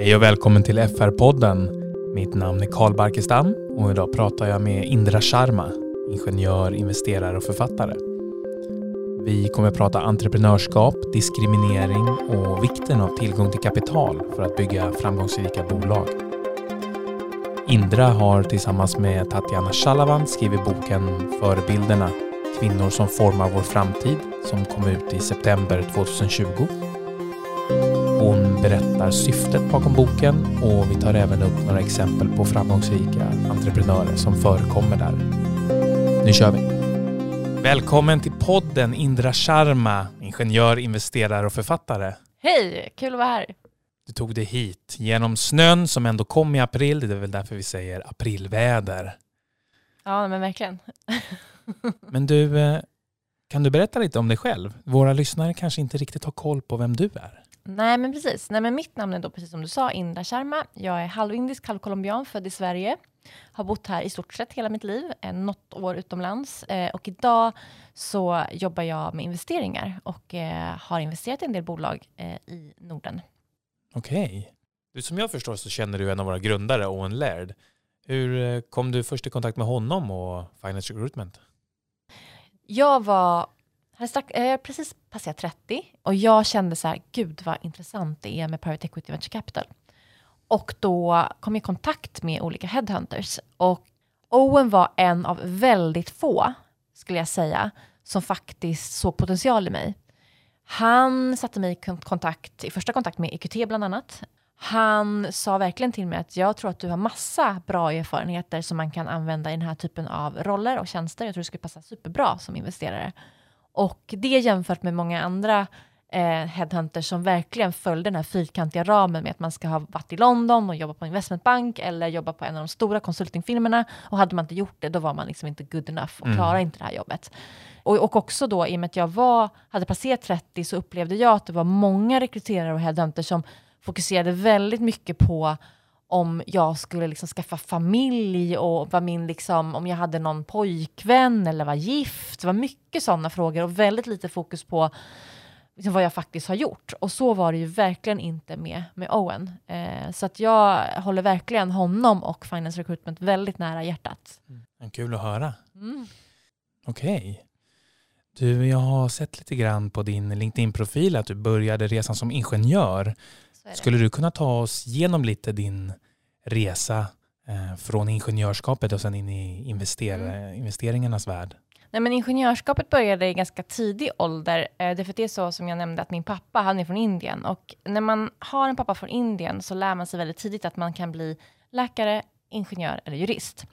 Hej och välkommen till FR-podden. Mitt namn är Karl Barkestam och idag pratar jag med Indra Sharma, ingenjör, investerare och författare. Vi kommer prata entreprenörskap, diskriminering och vikten av tillgång till kapital för att bygga framgångsrika bolag. Indra har tillsammans med Tatjana Shalavan skrivit boken Förebilderna, kvinnor som formar vår framtid som kom ut i september 2020. Hon berättar syftet bakom boken och vi tar även upp några exempel på framgångsrika entreprenörer som förekommer där. Nu kör vi! Välkommen till podden Indra Sharma, ingenjör, investerare och författare. Hej, kul att vara här. Du tog dig hit genom snön som ändå kom i april. Det är väl därför vi säger aprilväder. Ja, men verkligen. Men du, eh, kan du berätta lite om dig själv? Våra lyssnare kanske inte riktigt har koll på vem du är. Nej, men precis. Nej, men mitt namn är då precis som du sa, Indra Sharma. Jag är halvindisk, halvcolombian, född i Sverige. Har bott här i stort sett hela mitt liv, eh, något år utomlands. Eh, och idag så jobbar jag med investeringar och eh, har investerat i en del bolag eh, i Norden. Okej. Du, som jag förstår så känner du en av våra grundare, Owen Laird. Hur eh, kom du först i kontakt med honom och Finance Recruitment? Jag var hade strax, eh, precis passerat 30 och jag kände så här, gud vad intressant det är med private equity venture capital. Och då kom jag i kontakt med olika headhunters och Owen var en av väldigt få, skulle jag säga, som faktiskt såg potential i mig. Han satte mig i kontakt, i första kontakt med EQT bland annat. Han sa verkligen till mig att jag tror att du har massa bra erfarenheter som man kan använda i den här typen av roller och tjänster. Jag tror det skulle passa superbra som investerare. Och det jämfört med många andra eh, headhunters som verkligen följde den här fyrkantiga ramen med att man ska ha varit i London och jobbat på en investmentbank eller jobba på en av de stora konsultingfirmorna. Och hade man inte gjort det, då var man liksom inte good enough och Mm. klarade inte det här jobbet. Och, och också då, i och med att jag var, hade passerat 30, så upplevde jag att det var många rekryterare och headhunters som fokuserade väldigt mycket på om jag skulle liksom skaffa familj och vad min liksom, om jag hade någon pojkvän eller var gift. Det var mycket sådana frågor och väldigt lite fokus på liksom vad jag faktiskt har gjort. Och så var det ju verkligen inte med, med Owen. Eh, så att jag håller verkligen honom och Finance Recruitment väldigt nära hjärtat. Mm. Kul att höra. Mm. Okej. Du, jag har sett lite grann på din LinkedIn-profil att du började resan som ingenjör. Skulle du kunna ta oss igenom lite din resa eh, från ingenjörskapet och sen in i invester- investeringarnas värld? Nej, men ingenjörskapet började i ganska tidig ålder. Eh, det är för att det är så som jag nämnde att min pappa, han är från Indien. Och när man har en pappa från Indien så lär man sig väldigt tidigt att man kan bli läkare, ingenjör eller jurist.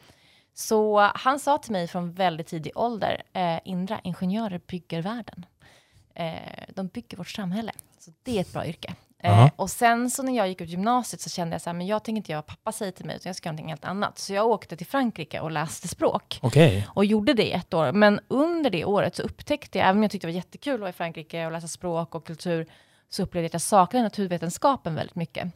Så han sa till mig från väldigt tidig ålder, eh, Indra, ingenjörer bygger världen. Eh, de bygger vårt samhälle. Så det är ett bra yrke. Eh, och sen så när jag gick ut gymnasiet så kände jag så här, men jag tänker inte göra vad pappa säger till mig, utan jag ska göra någonting helt annat. Så jag åkte till Frankrike och läste språk Okej. och gjorde det i ett år. Men under det året så upptäckte jag, även om jag tyckte det var jättekul att vara i Frankrike och läsa språk och kultur, så upplevde jag att jag saknade naturvetenskapen väldigt mycket.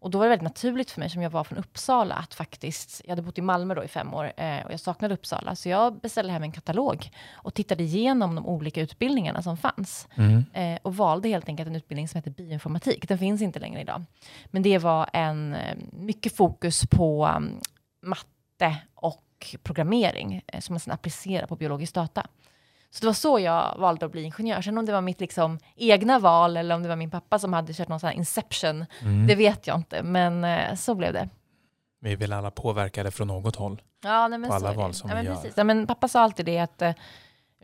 Och då var det väldigt naturligt för mig, som jag var från Uppsala, att faktiskt, jag hade bott i Malmö då i fem år, eh, och jag saknade Uppsala, så jag beställde hem en katalog och tittade igenom de olika utbildningarna som fanns. Mm. Eh, och valde helt enkelt en utbildning som heter bioinformatik. Den finns inte längre idag. Men det var en, eh, mycket fokus på um, matte och programmering eh, som man sedan applicerar på biologisk data. Så det var så jag valde att bli ingenjör. Sen om det var mitt liksom, egna val eller om det var min pappa som hade kört någon sån här inception, Mm. det vet jag inte. Men eh, så blev det. Vi är väl alla påverkade från något håll. Ja, nej, men På alla det. val som ja, vi men gör. Ja, men pappa sa alltid det att eh,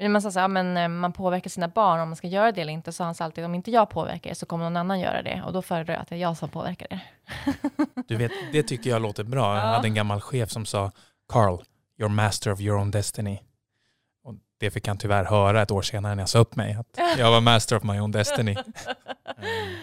man, sa så, här, men, eh, man påverkar sina barn, om man ska göra det eller inte, så han sa alltid om inte jag påverkar det så kommer någon annan göra det. Och då föredrar jag att det är jag som påverkar det. Du vet, det tycker jag låter bra. Jag Ja. hade en gammal chef som sa Carl, you're master of your own destiny. Det fick han tyvärr höra ett år senare när jag sa upp mig. Att jag var master of my own destiny.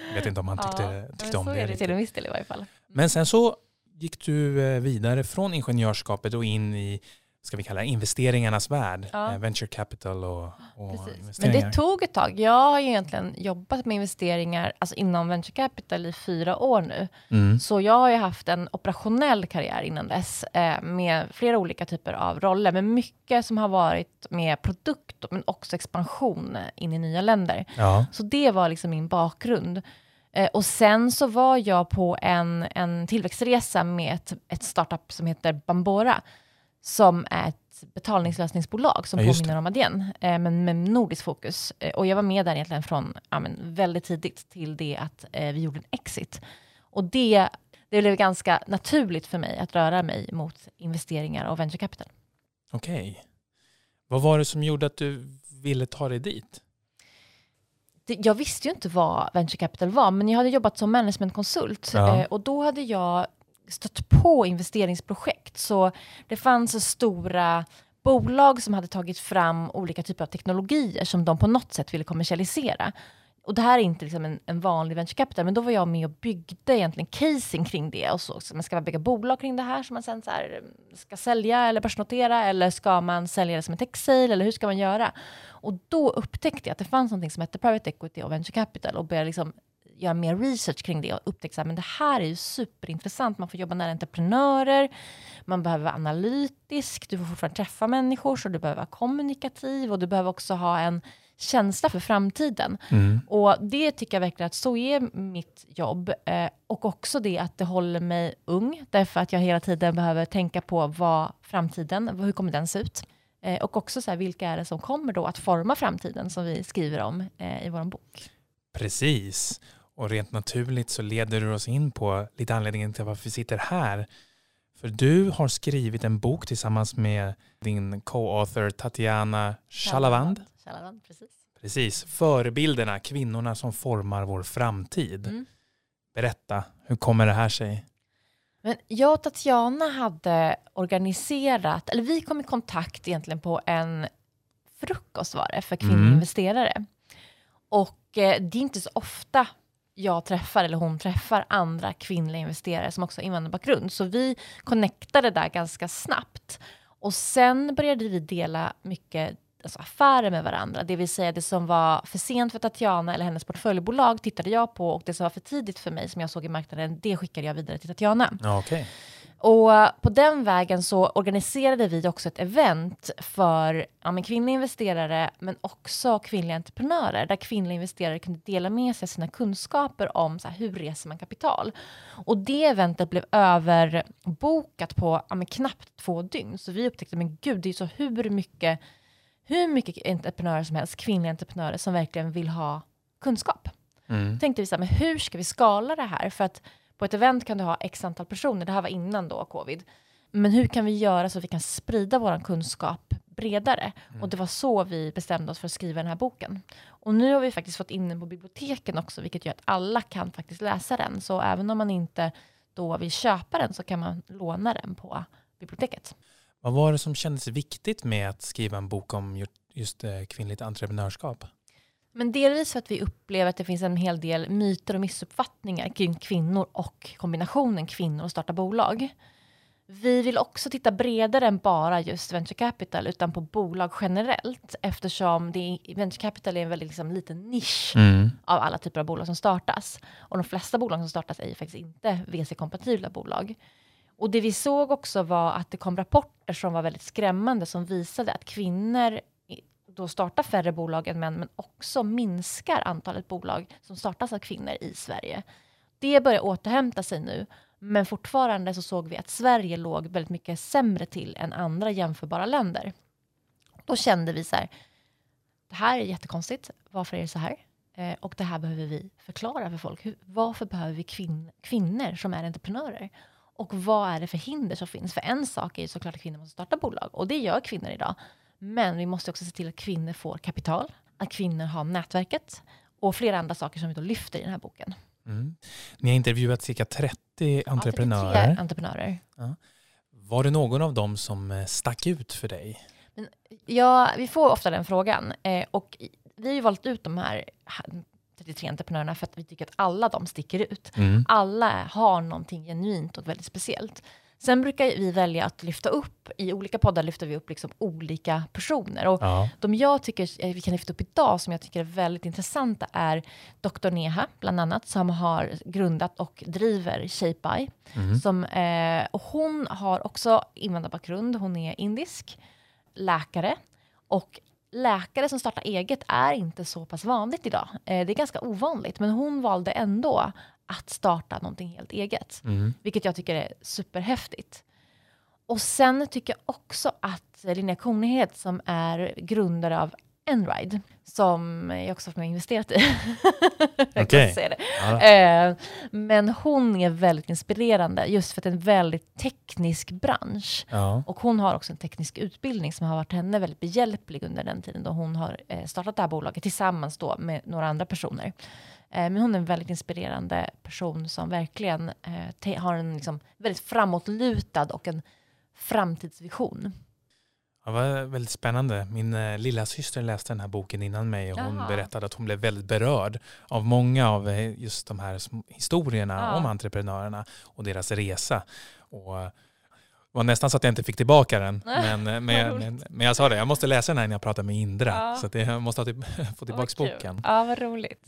Jag vet inte om han tyckte, Ja, tyckte om så det. är det till en viss del i varje fall. Men sen så gick du eh, vidare från ingenjörskapet och in i ska vi kalla det, investeringarnas värld. Ja. Eh, Venture capital och, och. Men det tog ett tag. Jag har ju egentligen jobbat med investeringar alltså inom venture capital i fyra år nu. mm. Så jag har ju haft en operationell karriär innan dess eh, med flera olika typer av roller, men mycket som har varit med produkt men också expansion in i nya länder. Ja. Så det var liksom min bakgrund. Eh, och sen så var jag på en, en tillväxtresa med ett, ett startup som heter Bambora, som är ett betalningslösningsbolag som Ja, påminner om Adyen, eh, men med nordiskt fokus. Eh, och jag var med där egentligen från ja, men, väldigt tidigt till det att eh, vi gjorde en exit. Och det, det blev ganska naturligt för mig att röra mig mot investeringar och venture capital. Okej. Vad var det som gjorde att du ville ta dig dit? jag visste ju inte vad venture capital var, men jag hade jobbat som managementkonsult Ja. eh, och då hade jag stött på investeringsprojekt. Så det fanns stora bolag som hade tagit fram olika typer av teknologier som de på något sätt ville kommersialisera. Och det här är inte liksom en, en vanlig venture capital, men då var jag med och byggde egentligen casing kring det. Och så, så man ska man bygga bolag kring det här som man sen så här, mm, ska sälja eller börsnotera, eller ska man sälja det som en tech sale, eller hur ska man göra? Och då upptäckte jag att det fanns något som hette private equity och venture capital och började liksom göra mer research kring det och upptäckte att det här är ju superintressant. Man får jobba nära entreprenörer, man behöver vara analytisk, du får fortfarande träffa människor, så du behöver vara kommunikativ och du behöver också ha en känsla för framtiden. Och det tycker jag verkligen att så är mitt jobb. Eh, och också det att det håller mig ung, därför att jag hela tiden behöver tänka på vad framtiden, hur kommer den se ut? Eh, och också så här, vilka är det som kommer då att forma framtiden som vi skriver om eh, i vår bok. Precis. Och rent naturligt så leder du oss in på lite anledningen till varför vi sitter här. För du har skrivit en bok tillsammans med din co-author Tatiana Shalavand. Shalavand, precis. Precis. Förebilderna, kvinnorna som formar vår framtid. Mm. Berätta, hur kommer det här sig? Men jag och Tatiana hade organiserat, eller vi kom i kontakt egentligen på en frukost var det, för kvinnliga Mm. investerare. Och eh, det är inte så ofta jag träffar, eller hon träffar, andra kvinnliga investerare som också har invandrarbakgrund. Så vi connectade där ganska snabbt. Och sen började vi dela mycket alltså affärer med varandra. Det vill säga det som var för sent för Tatiana eller hennes portföljbolag tittade jag på och det som var för tidigt för mig som jag såg i marknaden, det skickade jag vidare till Tatiana. Okay. Och på den vägen så organiserade vi också ett event för ja, men kvinnliga investerare, men också kvinnliga entreprenörer, där kvinnliga investerare kunde dela med sig sina kunskaper om så här, hur reser man kapital. Och det eventet blev överbokat på ja, men knappt två dygn, så vi upptäckte, men gud, det är så hur mycket, hur mycket entreprenörer som helst, kvinnliga entreprenörer som verkligen vill ha kunskap Mm. tänkte vi så här, men hur ska vi skala det här? För att på ett event kan du ha x antal personer, det här var innan då covid. Men hur kan vi göra så att vi kan sprida vår kunskap bredare? Och det var så vi bestämde oss för att skriva den här boken. Och nu har vi faktiskt fått in den på biblioteken också, vilket gör att alla kan faktiskt läsa den. Så även om man inte då vill köpa den så kan man låna den på biblioteket. Vad var det som kändes viktigt med att skriva en bok om ju- just eh, kvinnligt entreprenörskap? Men delvis för att vi upplever att det finns en hel del myter och missuppfattningar kring kvinnor och kombinationen kvinnor och starta bolag. Vi vill också titta bredare än bara just venture capital, utan på bolag generellt, eftersom det är, venture capital är en väldigt liksom, liten nisch av alla typer av bolag som startas. Och de flesta bolag som startas är ju faktiskt inte VC-kompatibla bolag. Och det vi såg också var att det kom rapporter som var väldigt skrämmande som visade att kvinnor då startar färre bolag än män, men också minskar antalet bolag som startas av kvinnor i Sverige. Det börjar återhämta sig nu, men fortfarande så såg vi att Sverige låg väldigt mycket sämre till än andra jämförbara länder. Då kände vi så här, det här är jättekonstigt, varför är det så här? Eh, och det här behöver vi förklara för folk. Hur, varför behöver vi kvin- kvinnor som är entreprenörer? Och vad är det för hinder som finns? För en sak är ju såklart att kvinnor måste starta bolag, och det gör kvinnor idag. Men vi måste också se till att kvinnor får kapital, att kvinnor har nätverket och flera andra saker som vi då lyfter i den här boken. Mm. Ni har intervjuat cirka 30 Ja, entreprenörer. 33 entreprenörer. Var det någon av dem som eh, stack ut för dig? Ja, vi får ofta den frågan. Eh, och vi har ju valt ut de här 33 entreprenörerna för att vi tycker att alla de sticker ut. Mm. Alla har någonting genuint och väldigt speciellt. Sen brukar vi välja att lyfta upp, i olika poddar lyfter vi upp liksom olika personer. Och Ja. de jag tycker vi kan lyfta upp idag, som jag tycker är väldigt intressanta, är Dr. Neha, bland annat, som har grundat och driver Shape Eye. Mm. Som, eh, och hon har också invandrarbakgrund, hon är indisk, läkare och läkare som startar eget är inte så pass vanligt idag. Eh, det är ganska ovanligt, men hon valde ändå att starta någonting helt eget. Mm. Vilket jag tycker är superhäftigt. Och sen tycker jag också att Linnea Kornhed som är grundare av Enride, som jag också har investerat i. jag kan det. Ja. Eh, men hon är väldigt inspirerande, just för att det är en väldigt teknisk bransch. Ja. Och hon har också en teknisk utbildning som har varit henne väldigt behjälplig under den tiden då hon har eh, startat det här bolaget tillsammans då med några andra personer. Eh, men hon är en väldigt inspirerande person som verkligen eh, har en liksom, väldigt framåtlutad och en framtidsvision. Ja, Det var väldigt spännande. Min eh, lilla syster läste den här boken innan mig och hon Jaha. berättade att hon blev väldigt berörd av många av eh, just de här historierna Ja. om entreprenörerna och deras resa. Och var nästan så att jag inte fick tillbaka den. Men, eh, men, men, men jag sa det, jag måste läsa den här när jag pratar med Indra. Ja. Så att det, jag måste till, få tillbaka boken. Ja, vad roligt.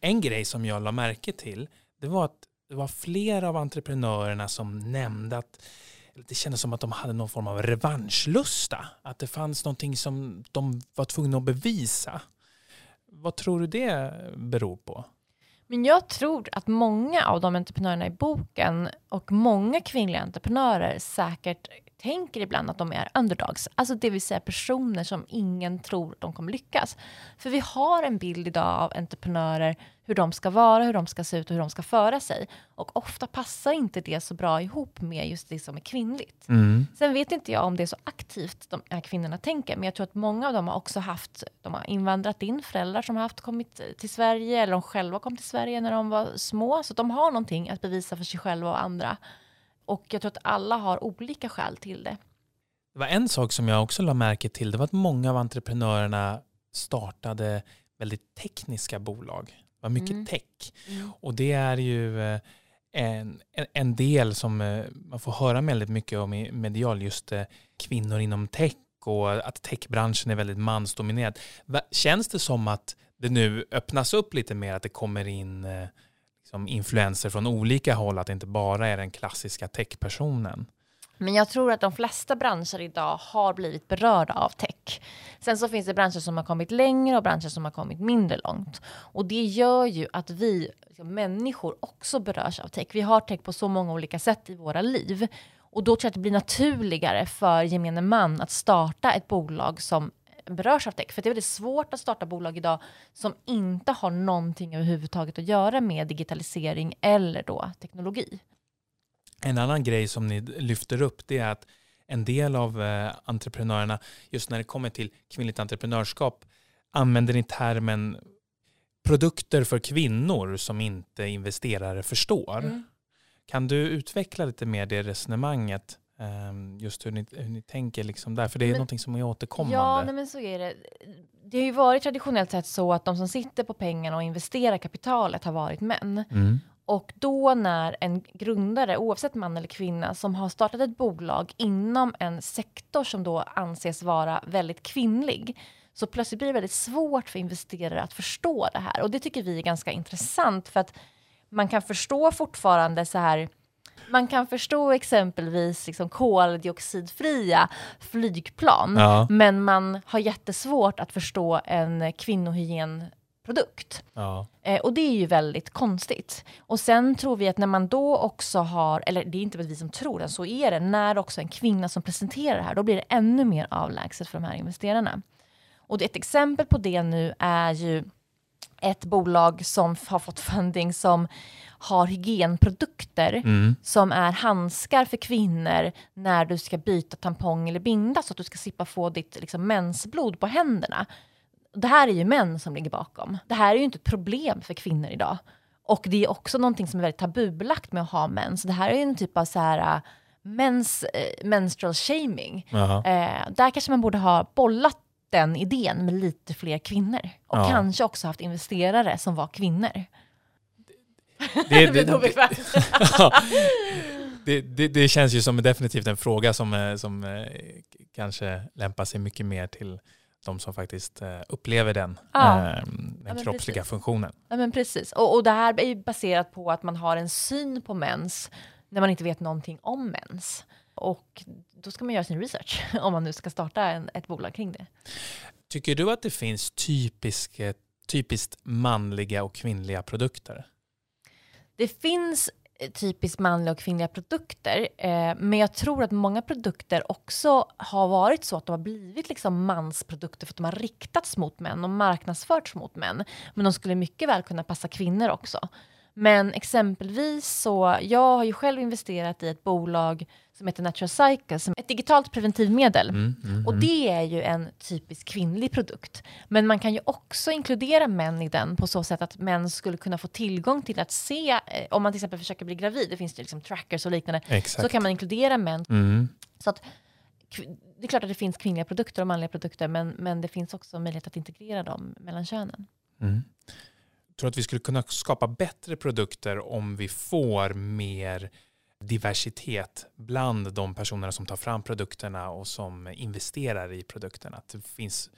En grej som jag la märke till, det var att det var flera av entreprenörerna som nämnde att det kändes som att de hade någon form av revanschlusta. Att det fanns någonting som de var tvungna att bevisa. Vad tror du det beror på? Men jag tror att många av de entreprenörerna i boken och många kvinnliga entreprenörer säkert tänker ibland att de är underdogs. Alltså det vill säga personer som ingen tror de kommer lyckas. För vi har en bild idag av entreprenörer, hur de ska vara, hur de ska se ut och hur de ska föra sig. Och ofta passar inte det så bra ihop med just det som är kvinnligt. Sen vet inte jag om det är så aktivt de här kvinnorna tänker, men jag tror att många av dem har också haft, de har invandrat in föräldrar som har haft kommit till Sverige, eller de själva kom till Sverige när de var små, så de har någonting att bevisa för sig själva och andra. Och jag tror att alla har olika skäl till det. Det var en sak som jag också la märke till. Det var att många av entreprenörerna startade väldigt tekniska bolag. Det var mycket Mm. tech. Och det är ju eh, en, en, en del som eh, man får höra väldigt mycket om i medial, just eh, kvinnor inom tech och att techbranschen är väldigt mansdominerad. Känns det som att det nu öppnas upp lite mer, att det kommer in liksom influenser från olika håll, att det inte bara är den klassiska techpersonen? Men jag tror att de flesta branscher idag har blivit berörda av tech. Sen så finns det branscher som har kommit längre och branscher som har kommit mindre långt. Och det gör ju att vi liksom, människor också berörs av tech. Vi har tech på så många olika sätt i våra liv. Och då tror jag att det blir naturligare för gemene man att starta ett bolag som berörs av tech. För det är väldigt svårt att starta bolag idag som inte har någonting överhuvudtaget att göra med digitalisering eller då teknologi. En annan grej som ni lyfter upp det är att en del av eh, entreprenörerna, just när det kommer till kvinnligt entreprenörskap, använder ni termen produkter för kvinnor som inte investerare förstår. Mm. Kan du utveckla lite mer det resonemanget? Ehm, Just hur ni, hur ni tänker liksom där, för det är Men- någonting som är återkommande. Ja, nej, men så är det. Det har ju varit traditionellt sett så att de som sitter på pengarna och investerar kapitalet har varit män. Mm. Och då när en grundare, oavsett man eller kvinna, som har startat ett bolag inom en sektor som då anses vara väldigt kvinnlig, så plötsligt blir det väldigt svårt för investerare att förstå det här. Och det tycker vi är ganska intressant, för att man kan förstå fortfarande så här man kan förstå exempelvis liksom koldioxidfria flygplan, Ja, men man har jättesvårt att förstå en kvinnohygienprodukt. ja. Eh, och det är ju väldigt konstigt. Och sen tror vi att när man då också har, eller det är inte vi som tror det, så är det, när också en kvinna som presenterar det här, då blir det ännu mer avlägset för de här investerarna. Och ett exempel på det nu är ju ett bolag som har fått funding som har hygienprodukter Mm. som är handskar för kvinnor när du ska byta tampong eller binda så att du ska slippa få ditt liksom, mensblod på händerna. Det här är ju män som ligger bakom. Det här är ju inte ett problem för kvinnor idag. Och det är också någonting som är väldigt tabubelagt med att ha mens. Det här är ju en typ av så här, äh, mens, äh, menstrual shaming. Eh, där kanske man borde ha bollat den idén med lite fler kvinnor. Och Ja. kanske också haft investerare som var kvinnor. Det, Det det, det, det, känns ju som definitivt en fråga som, eh, som eh, kanske lämpar sig mycket mer till de som faktiskt eh, upplever den, Ja. den men kroppsliga precis. funktionen. Ja, men precis. Och, och det här är ju baserat på att man har en syn på mens när man inte vet någonting om mens. Och då ska man göra sin research om man nu ska starta en, ett bolag kring det. Tycker du att det finns typisk, typiskt manliga och kvinnliga produkter? Det finns eh, typiskt manliga och kvinnliga produkter. Eh, men jag tror att många produkter också har varit så att de har blivit liksom mansprodukter för att de har riktats mot män och marknadsförts mot män. Men de skulle mycket väl kunna passa kvinnor också. Men exempelvis så, jag har ju själv investerat i ett bolag som heter Natural Cycle, som ett digitalt preventivmedel. Mm, mm, och mm. det är ju en typisk kvinnlig produkt. Men man kan ju också inkludera män i den på så sätt att män skulle kunna få tillgång till att se, eh, om man till exempel försöker bli gravid, det finns det liksom trackers och liknande, Exakt. så kan man inkludera män. Mm. Så att, det är klart att det finns kvinnliga produkter och manliga produkter, men, men det finns också möjlighet att integrera dem mellan könen. Tror att vi skulle kunna skapa bättre produkter om vi får mer diversitet bland de personerna som tar fram produkterna och som investerar i produkterna. Att det, finns,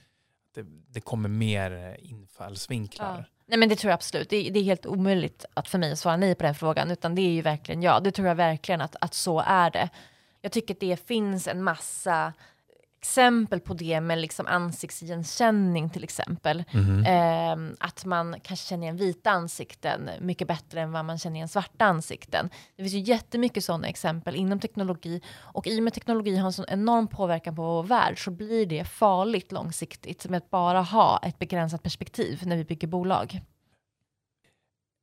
det, det kommer mer infallsvinklar. Ja. Nej men det tror jag absolut. Det, det, är helt omöjligt att för mig att svara nej på den frågan, utan det är ju verkligen ja. Det tror jag verkligen att, att så är det. Jag tycker att det finns en massa exempel på det med liksom ansiktsigenkänning till exempel. Mm. Eh, att man kanske känner igen vita ansikten mycket bättre än vad man känner igen svarta ansikten. Det finns ju jättemycket sådana exempel inom teknologi och i och med teknologi har en sån enorm påverkan på vår värld så blir det farligt långsiktigt med att bara ha ett begränsat perspektiv när vi bygger bolag.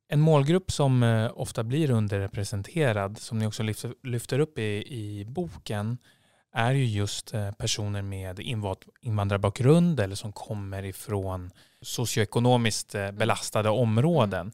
En målgrupp som eh, ofta blir underrepresenterad, som ni också lyfter, lyfter upp i, i boken, är ju just eh, personer med invandrarbakgrund eller som kommer ifrån socioekonomiskt eh, mm. belastade områden. Mm.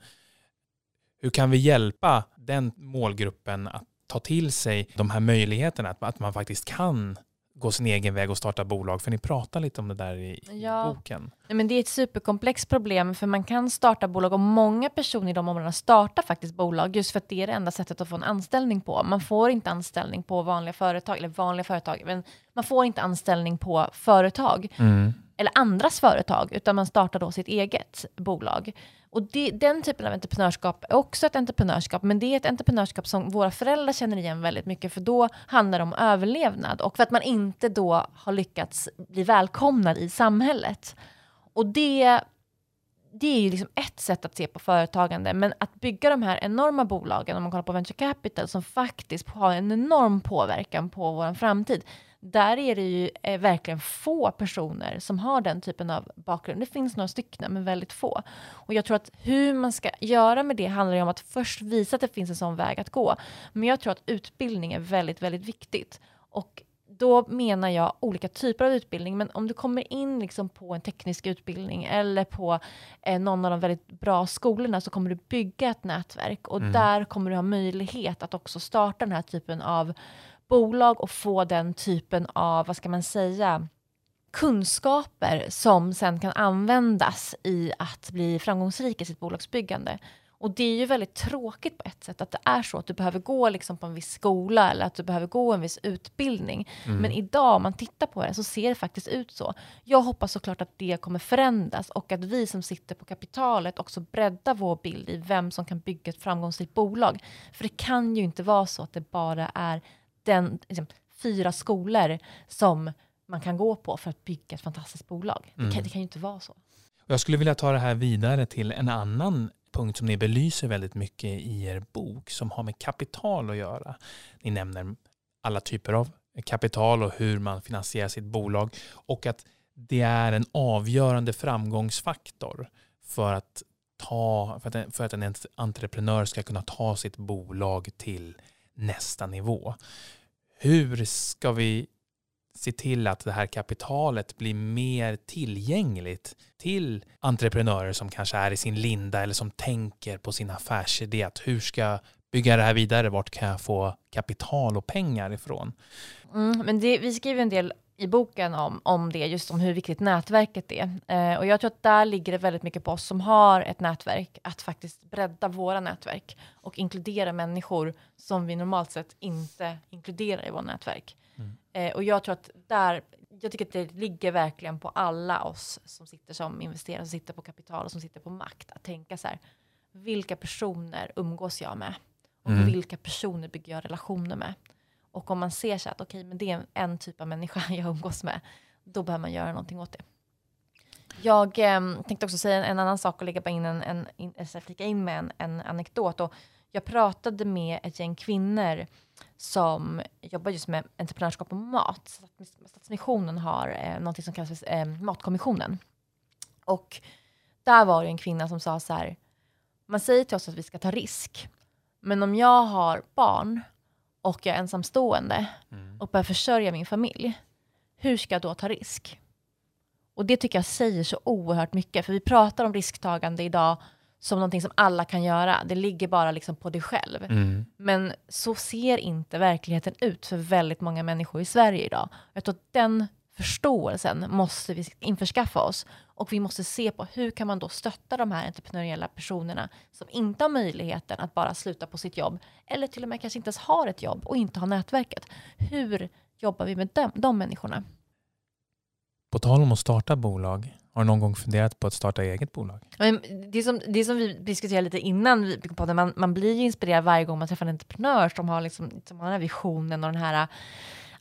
Hur kan vi hjälpa den målgruppen att ta till sig de här möjligheterna, att man faktiskt kan gå sin egen väg och starta bolag? För ni pratar lite om det där i, ja. boken. Men det är ett superkomplext problem för man kan starta bolag och många personer i de områdena startar faktiskt bolag just för att det är det enda sättet att få en anställning på. Man får inte anställning på vanliga företag, eller vanliga företag, men man får inte anställning på företag. Mm eller andras företag, utan man startar då sitt eget bolag. Och det, den typen av entreprenörskap är också ett entreprenörskap, men det är ett entreprenörskap som våra föräldrar känner igen väldigt mycket, för då handlar det om överlevnad och för att man inte då har lyckats bli välkomnad i samhället. Och det, det är ju liksom ett sätt att se på företagande, men att bygga de här enorma bolagen, om man kollar på venture capital, som faktiskt har en enorm påverkan på vår framtid, där är det ju eh, verkligen få personer som har den typen av bakgrund. Det finns några stycken, men väldigt få. Och jag tror att hur man ska göra med det handlar ju om att först visa att det finns en sån väg att gå. Men jag tror att utbildning är väldigt, väldigt viktigt. Och då menar jag olika typer av utbildning, men om du kommer in liksom på en teknisk utbildning eller på eh, någon av de väldigt bra skolorna så kommer du bygga ett nätverk och mm. där kommer du ha möjlighet att också starta den här typen av bolag och få den typen av, vad ska man säga, kunskaper som sen kan användas i att bli framgångsrik i sitt bolagsbyggande. Och det är ju väldigt tråkigt på ett sätt att det är så att du behöver gå liksom på en viss skola eller att du behöver gå en viss utbildning. Mm. Men idag om man tittar på det så ser det faktiskt ut så. Jag hoppas såklart att det kommer förändras och att vi som sitter på kapitalet också breddar vår bild i vem som kan bygga ett framgångsrikt bolag. För det kan ju inte vara så att det bara är den, liksom, fyra skolor som man kan gå på för att bygga ett fantastiskt bolag. Mm. Det, kan, det kan ju inte vara så. Jag skulle vilja ta det här vidare till en annan punkt som ni belyser väldigt mycket i er bok som har med kapital att göra. Ni nämner alla typer av kapital och hur man finansierar sitt bolag och att det är en avgörande framgångsfaktor för att, ta, för att, för att en entreprenör ska kunna ta sitt bolag till nästa nivå. Hur ska vi se till att det här kapitalet blir mer tillgängligt till entreprenörer som kanske är i sin linda eller som tänker på sin affärsidé. Att hur ska jag bygga det här vidare? Vart kan jag få kapital och pengar ifrån? Mm, men det, vi skriver en del i boken om, om det, just om hur viktigt nätverket är. Eh, och jag tror att där ligger det väldigt mycket på oss som har ett nätverk, att faktiskt bredda våra nätverk och inkludera människor som vi normalt sett inte inkluderar i våra nätverk. Mm. Eh, och jag tror att där, jag tycker att det ligger verkligen på alla oss som sitter som investerare, som sitter på kapital och som sitter på makt, att tänka så här, vilka personer umgås jag med? Och mm. vilka personer bygger jag relationer med? Och om man ser så att okay, men det är en typ av människa jag umgås med, då behöver man göra någonting åt det. Jag eh, tänkte också säga en annan sak och lägga in en, en, in, eh, flika in med en, en anekdot. Och jag pratade med ett gäng kvinnor som jobbar just med entreprenörskap och mat. Stadsmissionen har eh, något som kallas för eh, Matkommissionen. Och där var det en kvinna som sa så här, man säger till oss att vi ska ta risk, men om jag har barn och jag är ensamstående mm. och börjar försörja min familj, hur ska jag då ta risk? Och det tycker jag säger så oerhört mycket, för vi pratar om risktagande idag som någonting som alla kan göra. Det ligger bara liksom på dig själv. Mm. Men så ser inte verkligheten ut för väldigt många människor i Sverige idag. Jag tror att den förståelsen måste vi införskaffa oss. Och vi måste se på hur kan man då stötta de här entreprenöriella personerna som inte har möjligheten att bara sluta på sitt jobb eller till och med kanske inte ens har ett jobb och inte har nätverket. Hur jobbar vi med dem, de människorna? På tal om att starta bolag, har du någon gång funderat på att starta eget bolag? det, som, det som vi diskuterade lite innan, man, man blir ju inspirerad varje gång man träffar en entreprenör som har, liksom, som har den här visionen och den här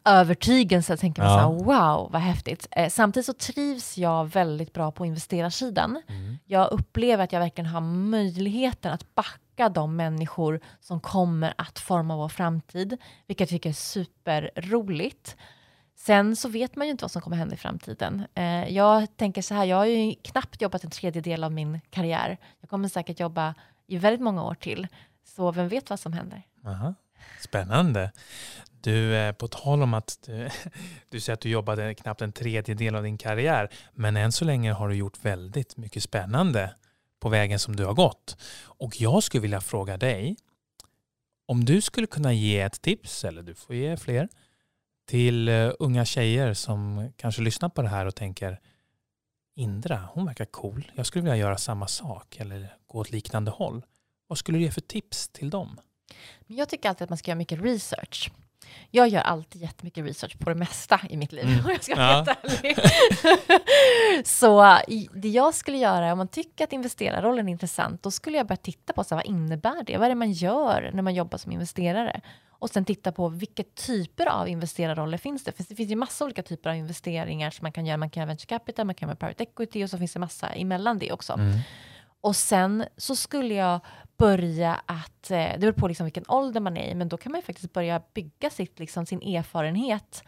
övertygelse tänker man ja. så här, wow vad häftigt. Eh, samtidigt så trivs jag väldigt bra på investerarsidan. Mm. Jag upplever att jag verkligen har möjligheten att backa de människor som kommer att forma vår framtid, vilket jag tycker är superroligt. Sen så vet man ju inte vad som kommer hända i framtiden. Eh, jag tänker så här, jag har ju knappt jobbat en tredjedel av min karriär. Jag kommer säkert jobba i väldigt många år till. Så vem vet vad som händer? Aha. Spännande. Du, eh, på tal om att du, du säger att du jobbade knappt en tredjedel av din karriär, men än så länge har du gjort väldigt mycket spännande på vägen som du har gått. Och jag skulle vilja fråga dig, om du skulle kunna ge ett tips, eller du får ge fler, till eh, unga tjejer som kanske lyssnar på det här och tänker Indra, hon verkar cool. Jag skulle vilja göra samma sak eller gå åt liknande håll. Vad skulle du ge för tips till dem? Jag tycker alltid att man ska göra mycket research. Jag gör alltid jättemycket research på det mesta i mitt liv, mm. om jag ska vara ja. ärlig. så det jag skulle göra, om man tycker att investerarrollen är intressant, då skulle jag börja titta på så vad innebär det? Vad är det man gör när man jobbar som investerare? Och sen titta på vilka typer av investerarroller finns det? För det finns ju massa olika typer av investeringar som man kan göra. Man kan göra venture capital, man kan göra private equity och så finns det massa emellan det också. Mm. Och sen så skulle jag börja att, eh, det beror på liksom vilken ålder man är i, men då kan man ju faktiskt börja bygga sitt, liksom, sin erfarenhet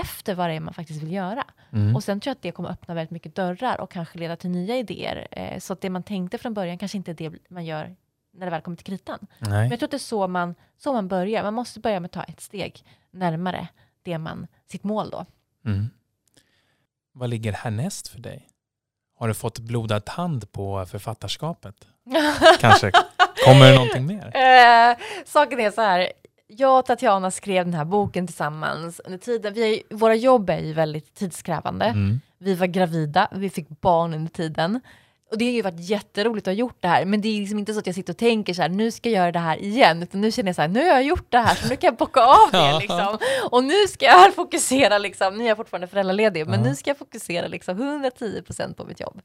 efter vad det är man faktiskt vill göra. Mm. Och sen tror jag att det kommer öppna väldigt mycket dörrar och kanske leda till nya idéer. Eh, så att det man tänkte från början kanske inte är det man gör när det väl kommer till kritan. Nej. Men jag tror att det är så man, så man börjar. Man måste börja med att ta ett steg närmare det man, sitt mål då. Mm. Vad ligger härnäst för dig? Har du fått blodad tand på författarskapet? Kanske. Kommer det någonting mer? Eh, saken är så här, jag och Tatjana skrev den här boken tillsammans under tiden. Vi våra jobb är ju väldigt tidskrävande. Mm. Vi var gravida, vi fick barn under tiden. Och det har ju varit jätteroligt att ha gjort det här, men det är liksom inte så att jag sitter och tänker så här, nu ska jag göra det här igen, utan nu känner jag så här, nu har jag gjort det här, så nu kan jag bocka av det liksom. Och nu ska jag fokusera, liksom, nu är jag fortfarande föräldraledig, men nu ska jag fokusera liksom 110% på mitt jobb.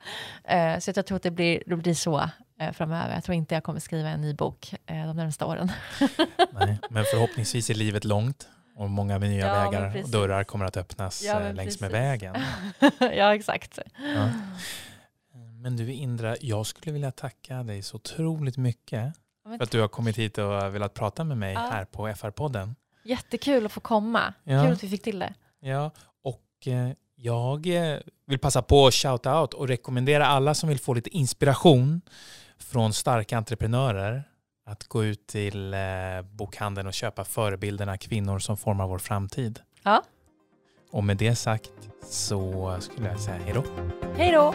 Uh, så jag tror att det blir, det blir så uh, framöver. Jag tror inte jag kommer skriva en ny bok uh, de närmaste åren. Nej, men förhoppningsvis är livet långt och många nya ja, vägar och dörrar kommer att öppnas ja, längs precis. med vägen. ja, exakt. Ja. Men du Indra, jag skulle vilja tacka dig så otroligt mycket för att du har kommit hit och velat prata med mig ja. här på FR-podden. Jättekul att få komma. Ja. Kul att vi fick till det. Ja, och eh, jag eh, vill passa på att shout out och rekommendera alla som vill få lite inspiration från starka entreprenörer att gå ut till eh, bokhandeln och köpa förebilderna kvinnor som formar vår framtid. Ja. Och med det sagt så skulle jag säga hej då. Hej då.